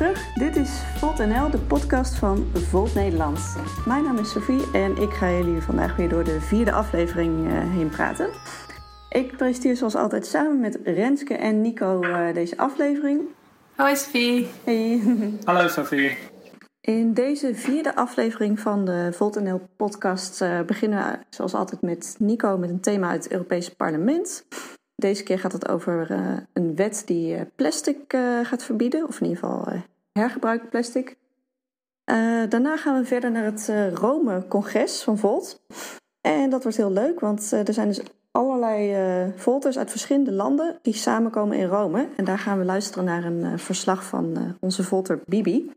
terug. Dit is Volt NL, de podcast van Volt Nederland. Mijn naam is Sophie en ik ga jullie vandaag weer door de vierde aflevering uh, heen praten. Ik presenteer zoals altijd samen met Renske en Nico uh, deze aflevering. Hoi Sophie. Hey. Hallo Sophie. In deze vierde aflevering van de Volt NL podcast uh, beginnen we zoals altijd met Nico met een thema uit het Europese parlement. Deze keer gaat het over uh, een wet die uh, plastic uh, gaat verbieden, of in ieder geval hergebruik plastic. daarna gaan we verder naar het Rome-congres van Volt. En dat wordt heel leuk, want er zijn dus allerlei Volters uit verschillende landen die samenkomen in Rome. En daar gaan we luisteren naar een verslag van onze Volter Bibi.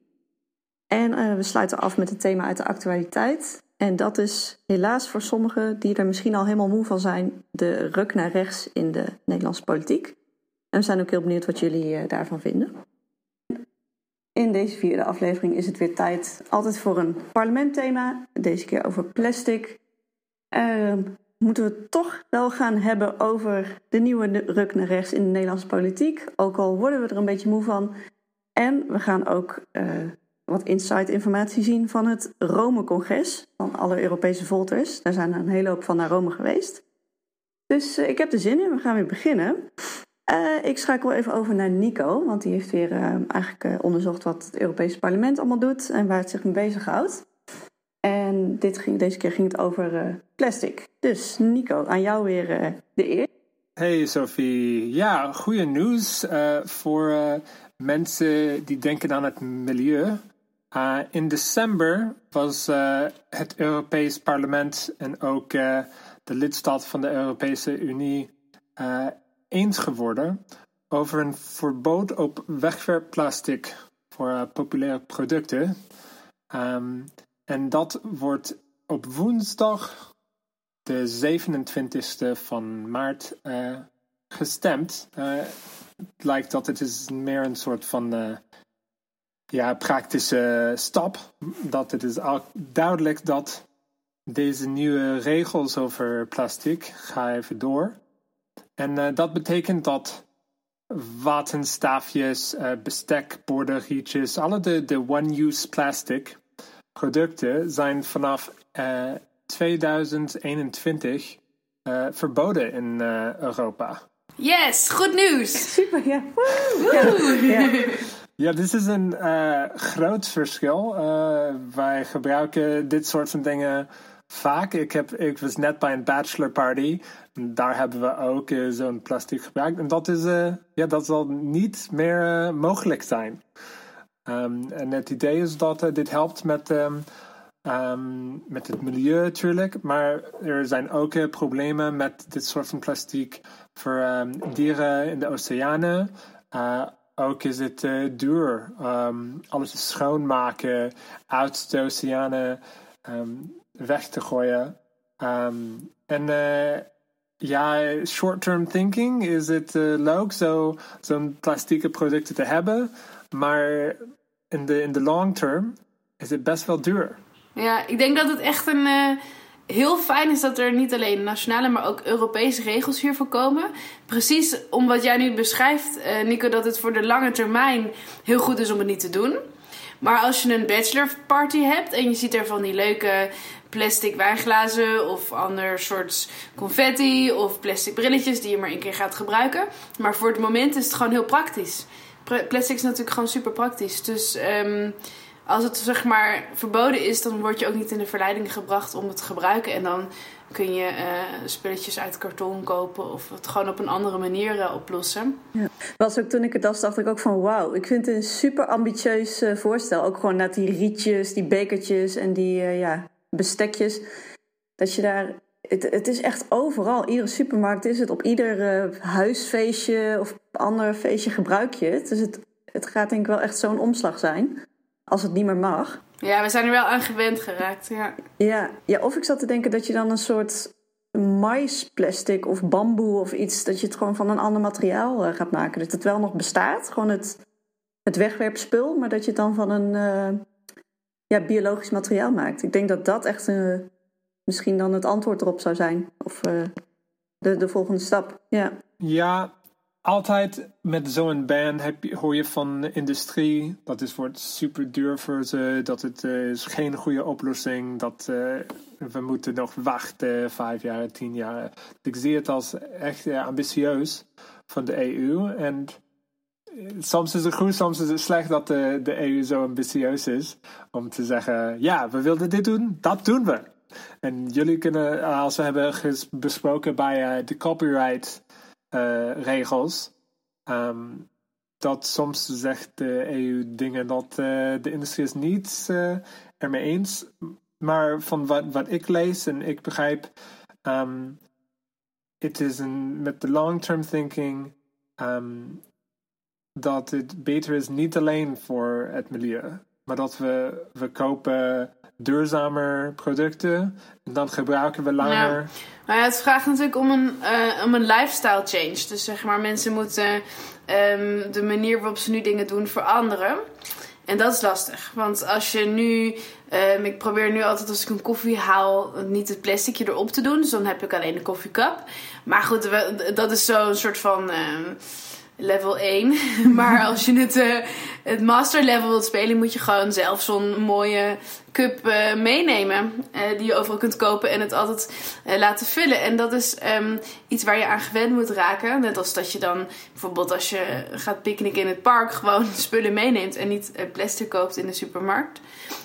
En we sluiten af met het thema uit de actualiteit. En dat is helaas voor sommigen die er misschien al helemaal moe van zijn, de ruk naar rechts in de Nederlandse politiek. En we zijn ook heel benieuwd wat jullie uh, daarvan vinden. In deze vierde aflevering is het weer tijd altijd voor een parlementthema. Deze keer over plastic. Uh, moeten we toch wel gaan hebben over de nieuwe ruk naar rechts in de Nederlandse politiek. Ook al worden we er een beetje moe van. En we gaan ook uh, wat inside-informatie zien van het Rome-congres van alle Europese volters. Daar zijn er een hele hoop van naar Rome geweest. Dus uh, ik heb er zin in, we gaan weer beginnen. Uh, ik schakel even over naar Nico, want die heeft weer uh, eigenlijk onderzocht wat het Europese parlement allemaal doet en waar het zich mee bezighoudt. En dit ging, deze keer ging het over plastic. Dus Nico, aan jou weer de eer. Hey Sophie, ja, goede nieuws voor mensen die denken aan het milieu. Uh, in december was het Europees Parlement en ook de lidstaten van de Europese Unie eens geworden over een verbod op wegwerpplastic voor populaire producten. Um, en dat wordt op woensdag, de 27e van maart, gestemd. het lijkt dat het is meer een soort van ja, praktische stap. Dat het is ook duidelijk dat deze nieuwe regels over plastic gaan even door. En uh, dat betekent dat watenstaafjes, uh, bestek, borden, rietjes, alle de, de one-use plastic producten zijn vanaf uh, 2021 verboden in Europa. Yes, goed nieuws! Super, ja. Woe! ja. ja. Ja, dit is een uh, groot verschil. Uh, wij gebruiken dit soort van dingen vaak. Ik, heb, ik was net bij een bachelor party. Daar hebben we ook uh, zo'n plastic gebruikt. En dat, is, ja, dat zal niet meer mogelijk zijn. Um, en het idee is dat dit helpt met, um, um, met het milieu natuurlijk. Maar er zijn ook problemen met dit soort van plastic voor dieren in de oceanen ook is het duur. Alles schoonmaken, uit de oceanen weg te gooien. Um, en uh, ja, short-term thinking is het uh, leuk zo'n zo plastieke producten te hebben. Maar in de, in de long term is het best wel duur. Ja, ik denk dat het echt een heel fijn is dat er niet alleen nationale, maar ook Europese regels hiervoor komen. Precies om wat jij nu beschrijft, Nico, dat het voor de lange termijn heel goed is om het niet te doen. Maar als je een bachelorparty hebt en je ziet er van die leuke plastic wijnglazen of ander soort confetti of plastic brilletjes die je maar één keer gaat gebruiken. Maar voor het moment is het gewoon heel praktisch. Plastic is natuurlijk gewoon super praktisch. Dus um, als het zeg maar verboden is, dan word je ook niet in de verleiding gebracht om het te gebruiken. En dan kun je uh, spulletjes uit karton kopen of het gewoon op een andere manier uh, oplossen. Ja. Was ook toen ik het las, dacht ik ook van wauw, ik vind het een super ambitieus uh, voorstel. Ook gewoon naar die rietjes, die bekertjes en die ja, bestekjes. Dat je daar het, het, is echt overal. Iedere supermarkt is het. Op ieder huisfeestje of ander feestje gebruik je het. Dus het, het gaat denk ik wel echt zo'n omslag zijn als het niet meer mag. Ja, we zijn er wel aan gewend geraakt. Ja. Ja, ja, of ik zat te denken dat je dan een soort maisplastic of bamboe of iets, dat je het gewoon van een ander materiaal uh, gaat maken. Dat het wel nog bestaat, gewoon het, het wegwerpspul, maar dat je het dan van een uh, ja, biologisch materiaal maakt. Ik denk dat dat echt uh, misschien dan het antwoord erop zou zijn. Of de, de volgende stap. Ja. Ja, altijd met zo'n ban heb je, hoor je van industrie dat het wordt super duur voor ze, dat het uh, is geen goede oplossing, dat uh, we moeten nog wachten vijf jaar, tien jaar. Ik zie het als echt ambitieus van de EU en soms is het goed, soms is het slecht dat de, de EU zo ambitieus is om te zeggen, ja, we wilden dit doen, dat doen we. En jullie kunnen, als we hebben besproken bij de copyright uh, regels. Um, dat soms zegt de EU dingen dat uh, de industrie is niet ermee eens. Maar van wat, wat ik lees en ik begrijp, het is een, met de long-term thinking um, dat het beter is niet alleen voor het milieu, maar dat we, we kopen duurzamer producten. En dan gebruiken we langer. Ja. Nou ja, het vraagt natuurlijk om een, uh, om een lifestyle change. Dus zeg maar, mensen moeten um, de manier waarop ze nu dingen doen veranderen. En dat is lastig. Want als je nu. Um, ik probeer nu altijd als ik een koffie haal. niet het plasticje erop te doen. Dus dan heb ik alleen de koffiekap. Maar goed, dat is zo'n soort van. Um, level 1. maar als je het, uh, het master level wilt spelen, moet je gewoon zelf zo'n mooie cup uh, meenemen. Uh, die je overal kunt kopen en het altijd laten vullen. En dat is um, iets waar je aan gewend moet raken. Net als dat je dan bijvoorbeeld als je gaat picknicken in het park gewoon spullen meeneemt en niet plastic koopt in de supermarkt.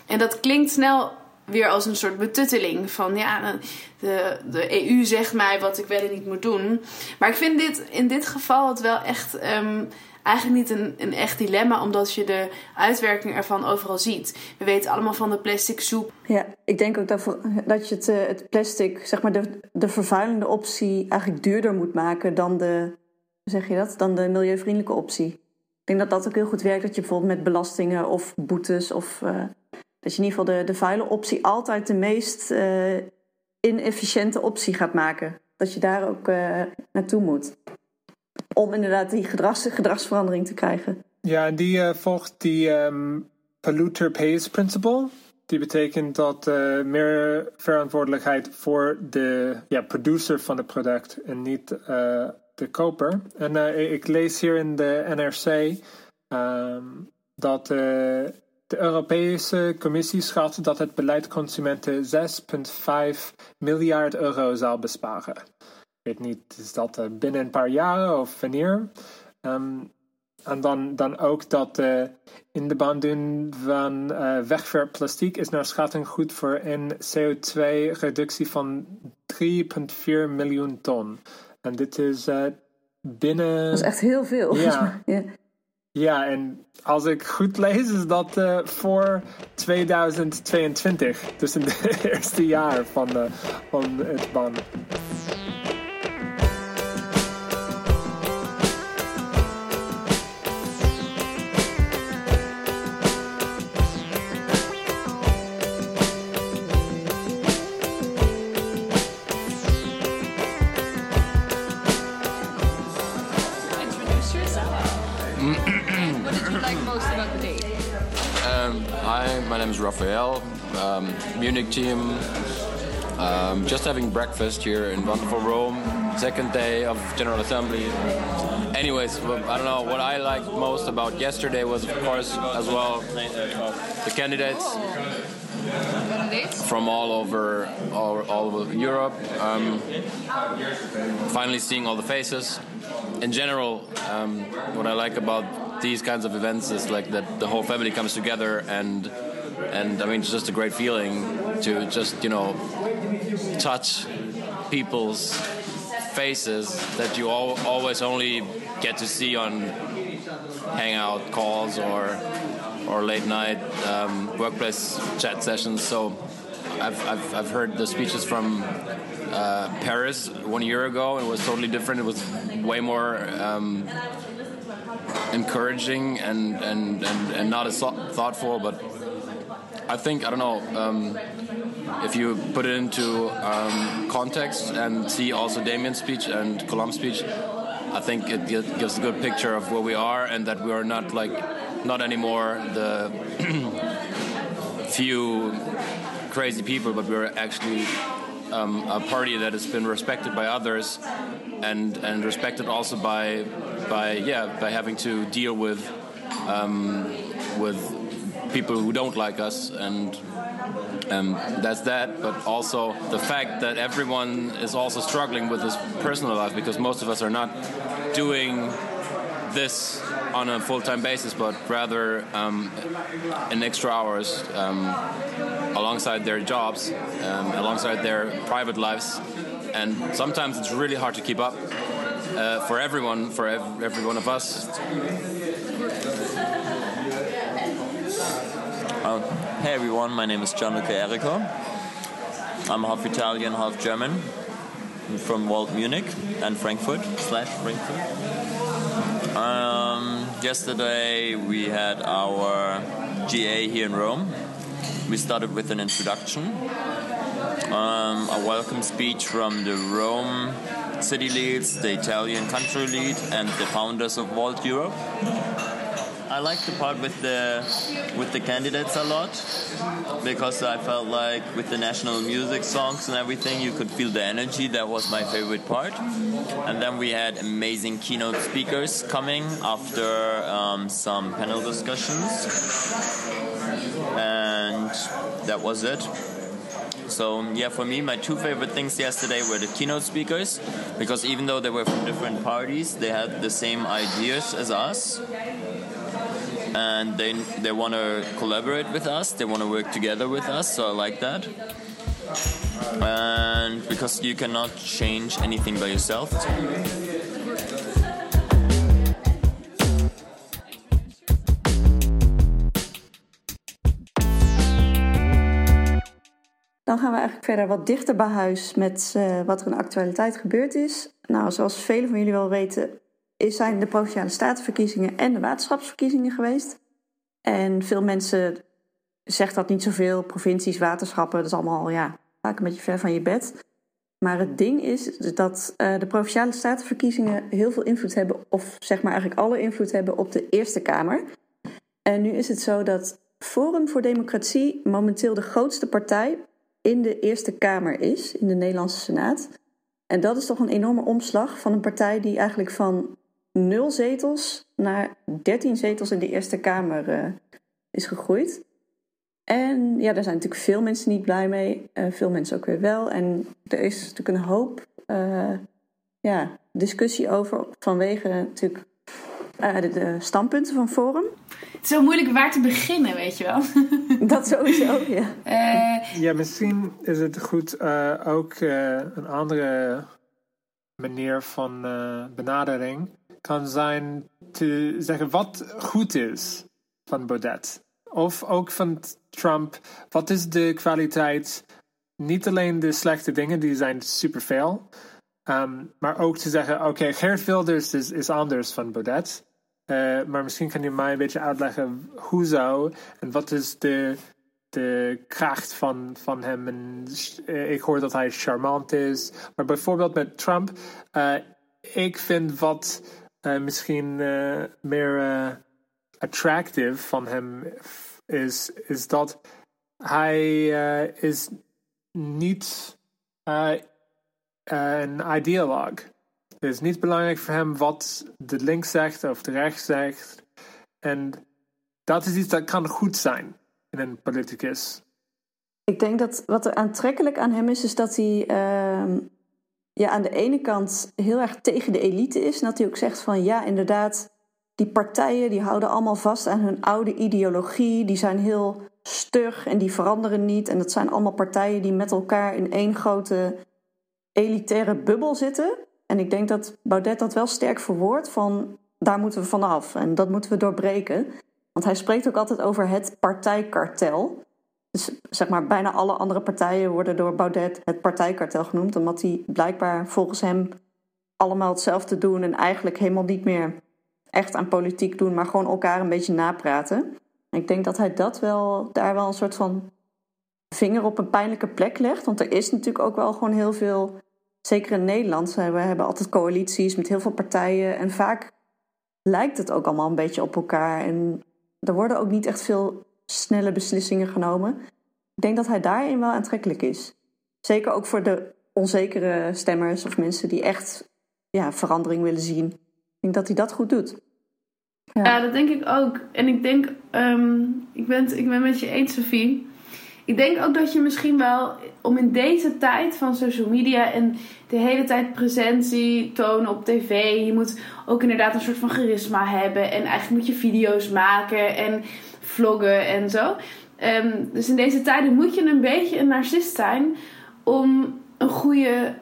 En dat klinkt snel weer als een soort betutteling. Van ja, de, de EU zegt mij wat ik wel en niet moet doen. Maar ik vind dit in dit geval het wel echt. Um, eigenlijk niet een, een echt dilemma, omdat je de uitwerking ervan overal ziet. We weten allemaal van de plastic soep. Ja, ik denk ook dat, dat je het, eh, het plastic, zeg maar de, de vervuilende optie, eigenlijk duurder moet maken dan de, zeg je dat, dan de milieuvriendelijke optie. Ik denk dat dat ook heel goed werkt, dat je bijvoorbeeld met belastingen of boetes of uh, dat je in ieder geval de, de vuile optie altijd de meest uh, inefficiënte optie gaat maken. Dat je daar ook uh, naartoe moet. Om inderdaad die gedrags, gedragsverandering te krijgen. Ja, en die uh, volgt die um, polluter pays principle. Die betekent dat meer verantwoordelijkheid voor de ja, producer van het product en niet de koper. En ik lees hier in de NRC um, dat de Europese Commissie schat dat het beleid consumenten 6,5 miljard euro zal besparen. Ik weet niet, is dat uh, binnen een paar jaren of wanneer? Um, en dan, dan ook dat uh, in de baan doen van uh, is naar schatting goed voor een CO2-reductie van 3,4 miljoen ton. En dit is binnen. Dat is echt heel veel. Ja. ja. Ja, en als ik goed lees, is dat uh, voor 2022. Dus in het eerste jaar van, uh, van het ban. Raphael, um, Munich team. Um, just having breakfast here in wonderful Rome. Second day of General Assembly. Anyways, I don't know. What I liked most about yesterday was, of course, as well, the candidates from all over all, all over Europe. Um, finally, seeing all the faces. In general, um, what I like about these kinds of events is like that the whole family comes together and and I mean it's just a great feeling to just you know touch people's faces that you all, always only get to see on hangout calls or or late night um, workplace chat sessions. So I've, I've, I've heard the speeches from uh, Paris one year ago. It was totally different. It was way more um, encouraging and, and, and, and not as thoughtful, but I think I don't know um, if you put it into um, context and see also Damien's speech and Colam's speech. I think it gives a good picture of where we are and that we are not like not anymore the few crazy people, but we're actually um, a party that has been respected by others and and respected also by by yeah by having to deal with um, with people who don't like us and um, that's that. But also the fact that everyone is also struggling with this personal life because most of us are not doing this on a full-time basis but rather um, in extra hours um, alongside their jobs um, alongside their private lives and sometimes it's really hard to keep up uh, for everyone, for ev- every one of us. Hey everyone, my name is Gianluca Errico. I'm half Italian, half German. I'm from Walt Munich and Frankfurt slash Frankfurt. Um, yesterday we had our GA here in Rome. We started with an introduction, um, a welcome speech from the Rome city leads, the Italian country lead, and the founders of Vault Europe. I liked the part with the with the candidates a lot because I felt like with the national music songs and everything, you could feel the energy. That was my favorite part. And then we had amazing keynote speakers coming after um, some panel discussions, and that was it. So yeah, for me, my two favorite things yesterday were the keynote speakers because even though they were from different parties, they had the same ideas as us, and they they want to collaborate with us. They want to work together with us. So I like that. And because you cannot change anything by yourself. Dan gaan we eigenlijk verder wat dichter bij huis met uh, wat er in de actualiteit gebeurd is. Nou, zoals velen van jullie wel weten, zijn de provinciale statenverkiezingen en de waterschapsverkiezingen geweest. En veel mensen zeggen dat niet zoveel. Provincies, waterschappen, dat is allemaal ja, vaak een beetje ver van je bed. Maar het ding is dat uh, de provinciale statenverkiezingen heel veel invloed hebben, of zeg maar eigenlijk alle invloed hebben op de Eerste Kamer. En nu is het zo dat Forum voor Democratie momenteel de grootste partij in de Eerste Kamer is, in de Nederlandse Senaat. En dat is toch een enorme omslag van een partij die eigenlijk van nul zetels naar 13 zetels in de Eerste Kamer uh, is gegroeid. En ja, daar zijn natuurlijk veel mensen niet blij mee, uh, veel mensen ook weer wel. En er is natuurlijk een hoop uh, ja, discussie over vanwege natuurlijk de, de standpunten van Forum. Het is zo moeilijk waar te beginnen, weet je wel. Dat sowieso, ja. Uh, ja, misschien is het goed uh, ook uh, een andere manier van benadering kan zijn te zeggen wat goed is van Baudet. Of ook van Trump. Wat is de kwaliteit? Niet alleen de slechte dingen, die zijn superveel. Um, maar ook te zeggen, oké, okay, Geert Wilders is, is anders van Baudet. Uh, maar misschien kan je mij een beetje uitleggen hoezo en wat is de, de kracht van, van hem. En, uh, ik hoor dat hij charmant is. Maar bijvoorbeeld met Trump, uh, ik vind wat misschien meer attractive van hem is, is dat hij is niet een ideoloog. Het is niet belangrijk voor hem wat de links zegt of de rechts zegt. En dat is iets dat kan goed zijn in een politicus. Ik denk dat wat er aantrekkelijk aan hem is, is dat hij uh, ja, aan de ene kant heel erg tegen de elite is. En dat hij ook zegt van ja, inderdaad, die partijen die houden allemaal vast aan hun oude ideologie. Die zijn heel stug en die veranderen niet. En dat zijn allemaal partijen die met elkaar in één grote elitaire bubbel zitten. En ik denk dat Baudet dat wel sterk verwoordt van daar moeten we vanaf en dat moeten we doorbreken. Want hij spreekt ook altijd over het partijkartel. Dus zeg maar, bijna alle andere partijen worden door Baudet het partijkartel genoemd, omdat die blijkbaar volgens hem allemaal hetzelfde doen en eigenlijk helemaal niet meer echt aan politiek doen, maar gewoon elkaar een beetje napraten. En ik denk dat hij dat wel, daar wel een soort van vinger op een pijnlijke plek legt. Want er is natuurlijk ook wel gewoon heel veel zeker in Nederland, we hebben altijd coalities met heel veel partijen. En vaak lijkt het ook allemaal een beetje op elkaar. En er worden ook niet echt veel snelle beslissingen genomen. Ik denk dat hij daarin wel aantrekkelijk is. Zeker ook voor de onzekere stemmers of mensen die echt ja, verandering willen zien. Ik denk dat hij dat goed doet. Ja. ja dat denk ik ook. En ik denk, ehm, ik, ben, ik ben met je eens, Sophie. Ik denk ook dat je misschien wel, om in deze tijd van social media en de hele tijd presentie tonen op tv, je moet ook inderdaad een soort van charisma hebben. En eigenlijk moet je video's maken en vloggen en zo. Ehm, dus in deze tijden moet je een beetje een narcist zijn om een goede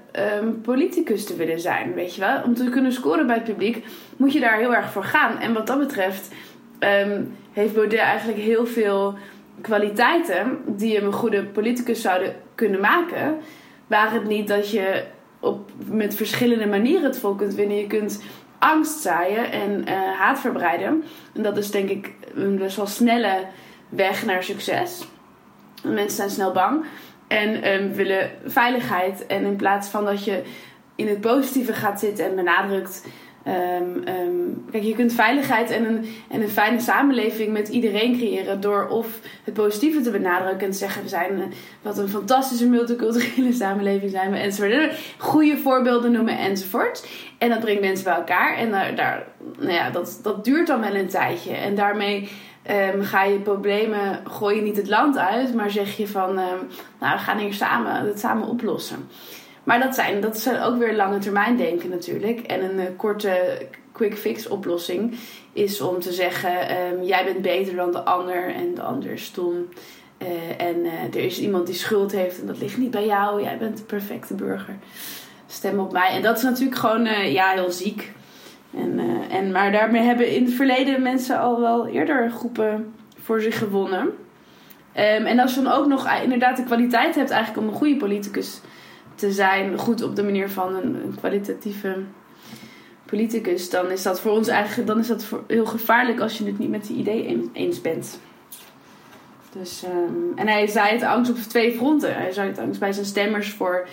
um, politicus te willen zijn, weet je wel. Om te kunnen scoren bij het publiek moet je daar heel erg voor gaan. En wat dat betreft ehm, heeft Baudet eigenlijk heel veel kwaliteiten die hem een goede politicus zouden kunnen maken. Waar het niet dat je op, met verschillende manieren het volk kunt winnen. Je kunt angst zaaien en uh, haat verbreiden. En dat is denk ik een best wel snelle weg naar succes. Mensen zijn snel bang en um, willen veiligheid. En in plaats van dat je in het positieve gaat zitten en benadrukt. Um, um, kijk, je kunt veiligheid en een, en een fijne samenleving met iedereen creëren door of het positieve te benadrukken en te zeggen: we zijn uh, wat een fantastische multiculturele samenleving zijn we enzovoort. Goede voorbeelden noemen enzovoort. En dat brengt mensen bij elkaar en daar, nou ja, dat, dat duurt dan wel een tijdje. En daarmee Um, ga je problemen, gooi je niet het land uit, maar zeg je van, nou we gaan hier samen, het samen oplossen. Maar dat zijn, dat is ook weer lange termijn denken natuurlijk. En een uh, korte quick fix oplossing is om te zeggen, um, jij bent beter dan de ander en de ander is stom. Uh, en uh, er is iemand die schuld heeft en dat ligt niet bij jou, jij bent de perfecte burger. Stem op mij. En dat is natuurlijk gewoon ja, heel ziek. En, en, maar daarmee hebben in het verleden mensen al wel eerder groepen voor zich gewonnen. Um, en als je dan ook nog inderdaad de kwaliteit hebt eigenlijk om een goede politicus te zijn, goed op de manier van een, een kwalitatieve politicus, dan is dat voor ons eigenlijk dan is dat heel gevaarlijk als je het niet met die idee eens bent. Dus, um, en hij zei het angst op twee fronten. Hij zei het angst bij zijn stemmers voor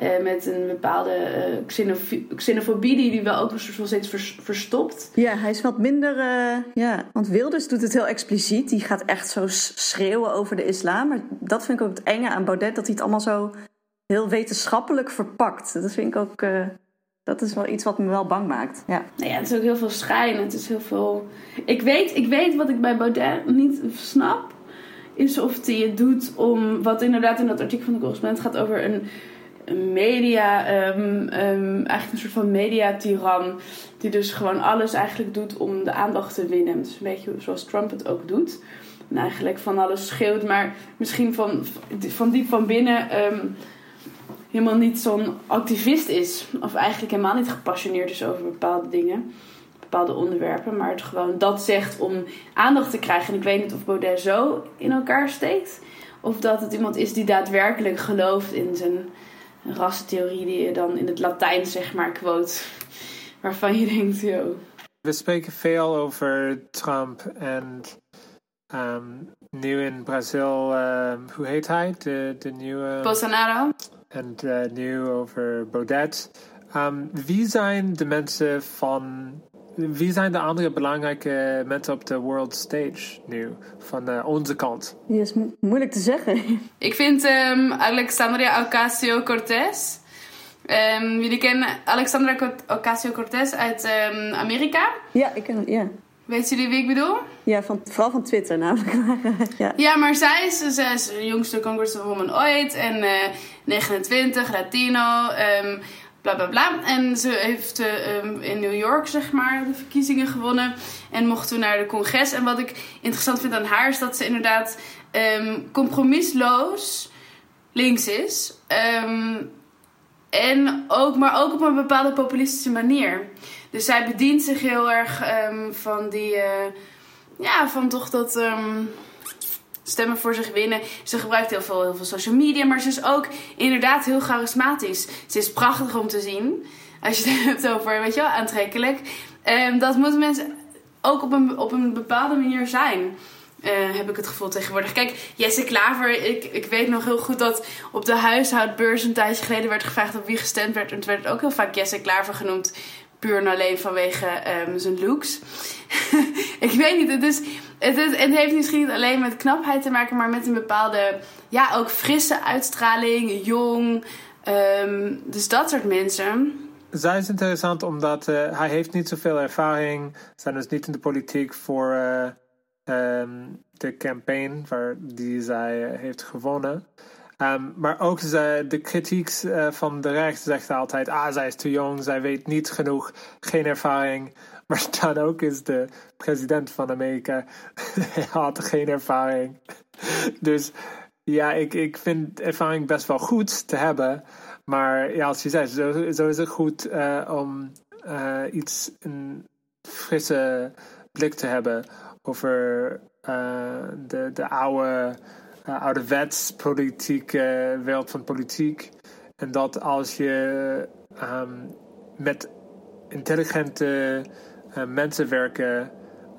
uh, met een bepaalde uh, xenofobie die hij wel ook nog steeds vers, verstopt. Ja, hij is wat minder. Uh, ja, want Wilders doet het heel expliciet. Die gaat echt zo schreeuwen over de islam. Maar dat vind ik ook het enge aan Baudet, dat hij het allemaal zo heel wetenschappelijk verpakt. Dat vind ik ook. dat is wel iets wat me wel bang maakt. Ja. Nou ja, het is ook heel veel schijn. Het is heel veel. Ik weet, ik weet wat ik bij Baudet niet snap is of hij het doet om, wat inderdaad in dat artikel van de correspondent gaat over een, media, um, um, eigenlijk een soort van mediatiran, die dus gewoon alles eigenlijk doet om de aandacht te winnen. Dus een beetje zoals Trump het ook doet. En eigenlijk van alles schreeuwt, maar misschien van, van diep van binnen um, helemaal niet zo'n activist is. Of eigenlijk helemaal niet gepassioneerd is over bepaalde dingen bepaalde onderwerpen, maar het gewoon dat zegt om aandacht te krijgen. En ik weet niet of Baudet zo in elkaar steekt, of dat het iemand is die daadwerkelijk gelooft in zijn rassentheorie die je dan in het Latijn zeg maar quote, waarvan je denkt, yo. We spreken veel over Trump en um, nu in Brazil, um, hoe heet hij? De, de nieuwe... Bolsonaro. En uh, nu over Baudet. Um, wie zijn de mensen van wie zijn de andere belangrijke mensen op de world stage nu, van uh, onze kant? Die is mo moeilijk te zeggen. Ik vind um, Alexandria Ocasio-Cortez. Um, jullie kennen Alexandra Ocasio-Cortez uit um, Amerika? Ja, ik ken ja. Weten jullie wie ik bedoel? Ja, van, vooral van Twitter namelijk. ja. ja, maar zij is, zij is de jongste congresswoman ooit. En uh, eh, 29, Latino. Um, bla bla bla. En ze heeft uh, in New York, zeg maar, de verkiezingen gewonnen. En mocht toen naar de congres. En wat ik interessant vind aan haar is dat ze inderdaad um, compromisloos links is. En ook, maar ook op een bepaalde populistische manier. Dus zij bedient zich heel erg van die. Uh, ja, van toch dat stemmen voor zich winnen. Ze gebruikt heel veel, heel veel social media, maar ze is ook inderdaad heel charismatisch. Ze is prachtig om te zien. Als je het hebt over, weet je wel, aantrekkelijk. Um, dat moeten mensen ook op een, op een bepaalde manier zijn. Uh, heb ik het gevoel tegenwoordig. Kijk, Jesse Klaver, ik, ik weet nog heel goed dat op de huishoudbeurs een tijdje geleden werd gevraagd op wie gestemd werd. En toen werd het ook heel vaak Jesse Klaver genoemd. Puur en alleen vanwege um, zijn looks. ik weet niet, het is het, het, heeft misschien niet alleen met knapheid te maken, maar met een bepaalde, ja, ook frisse uitstraling, jong. Um, dus dat soort mensen. zij is interessant omdat uh, hij heeft niet zoveel ervaring. Zijn dus niet in de politiek voor uh, de campaign waar die zij uh, heeft gewonnen. Um, maar ook ze, de kritiek van de rechts zegt altijd: ah, zij is te jong, zij weet niet genoeg, geen ervaring. Maar dan ook is de president van Amerika, hij had geen ervaring. Dus ja, ik, ik vind ervaring best wel goed te hebben. Maar ja, als je zei, zo, is het goed uh, om uh, iets, een frisse blik te hebben over de, de oude, ouderwetspolitieke wereld van politiek. En dat als je um, met intelligente mensen werken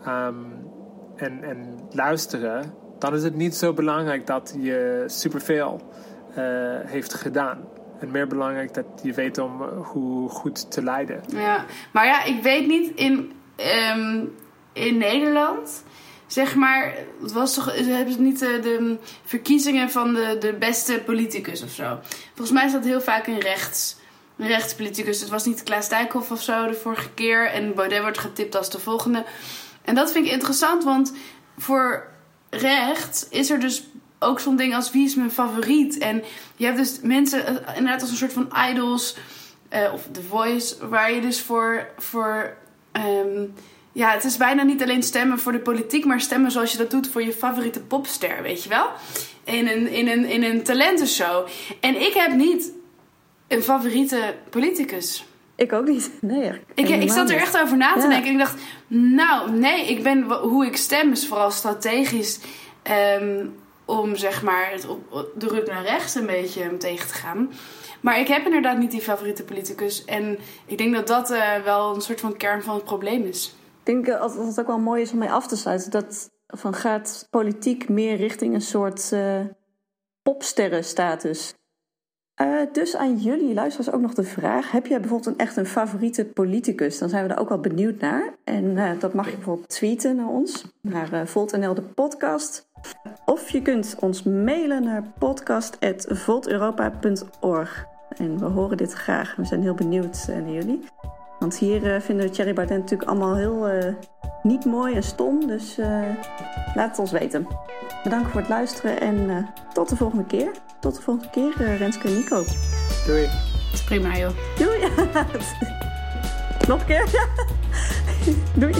um, en, en luisteren, dan is het niet zo belangrijk dat je superveel heeft gedaan. En meer belangrijk dat je weet om eh, hoe goed te leiden. Ja, maar ja, ik weet niet in, um, in Nederland. Zeg maar, het was toch, hebben ze niet de, de, verkiezingen van de, de beste politicus of zo? Volgens mij dat heel vaak een rechts, rechtspoliticus. Het was niet Klaas Dijkhoff of zo de vorige keer. En Baudet wordt getipt als de volgende. En dat vind ik interessant, want voor rechts is er dus ook zo'n ding als wie is mijn favoriet. En je hebt dus mensen, eh, inderdaad als een soort van idols, uh, of The Voice, waar je dus voor, voor um, ja, het is bijna niet alleen stemmen voor de politiek, maar stemmen zoals je dat doet voor je favoriete popster, weet je wel? In een, in een, in een talentenshow. En ik heb niet een favoriete politicus. Ik ook niet. Nee. Ik, ik zat er echt over na te denken. En ik dacht, nou, nee, ik ben hoe ik stem is vooral strategisch. Um, om zeg maar het op, de rug naar rechts een beetje tegen te gaan. Maar ik heb inderdaad niet die favoriete politicus. En ik denk dat dat uh, wel een soort van kern van het probleem is. Ik denk dat het ook wel mooi is om mee af te sluiten. Dat van gaat politiek meer richting een soort uh, popsterrenstatus. Uh, dus aan jullie luisteraars ook nog de vraag: heb jij bijvoorbeeld een echt een favoriete politicus? Dan zijn we er ook wel benieuwd naar. En uh, dat mag je bijvoorbeeld tweeten naar ons, naar Volt.nl de podcast. Of je kunt ons mailen naar podcast.volteuropa.org. En we horen dit graag. We zijn heel benieuwd naar jullie. Want hier vinden we Thierry Baudet natuurlijk allemaal heel niet mooi en stom. Dus laat het ons weten. Bedankt voor het luisteren en tot de volgende keer. Tot de volgende keer, uh, Renske en Nico. Doei. Dat is prima, joh. Doei. Nog een keer. Doei.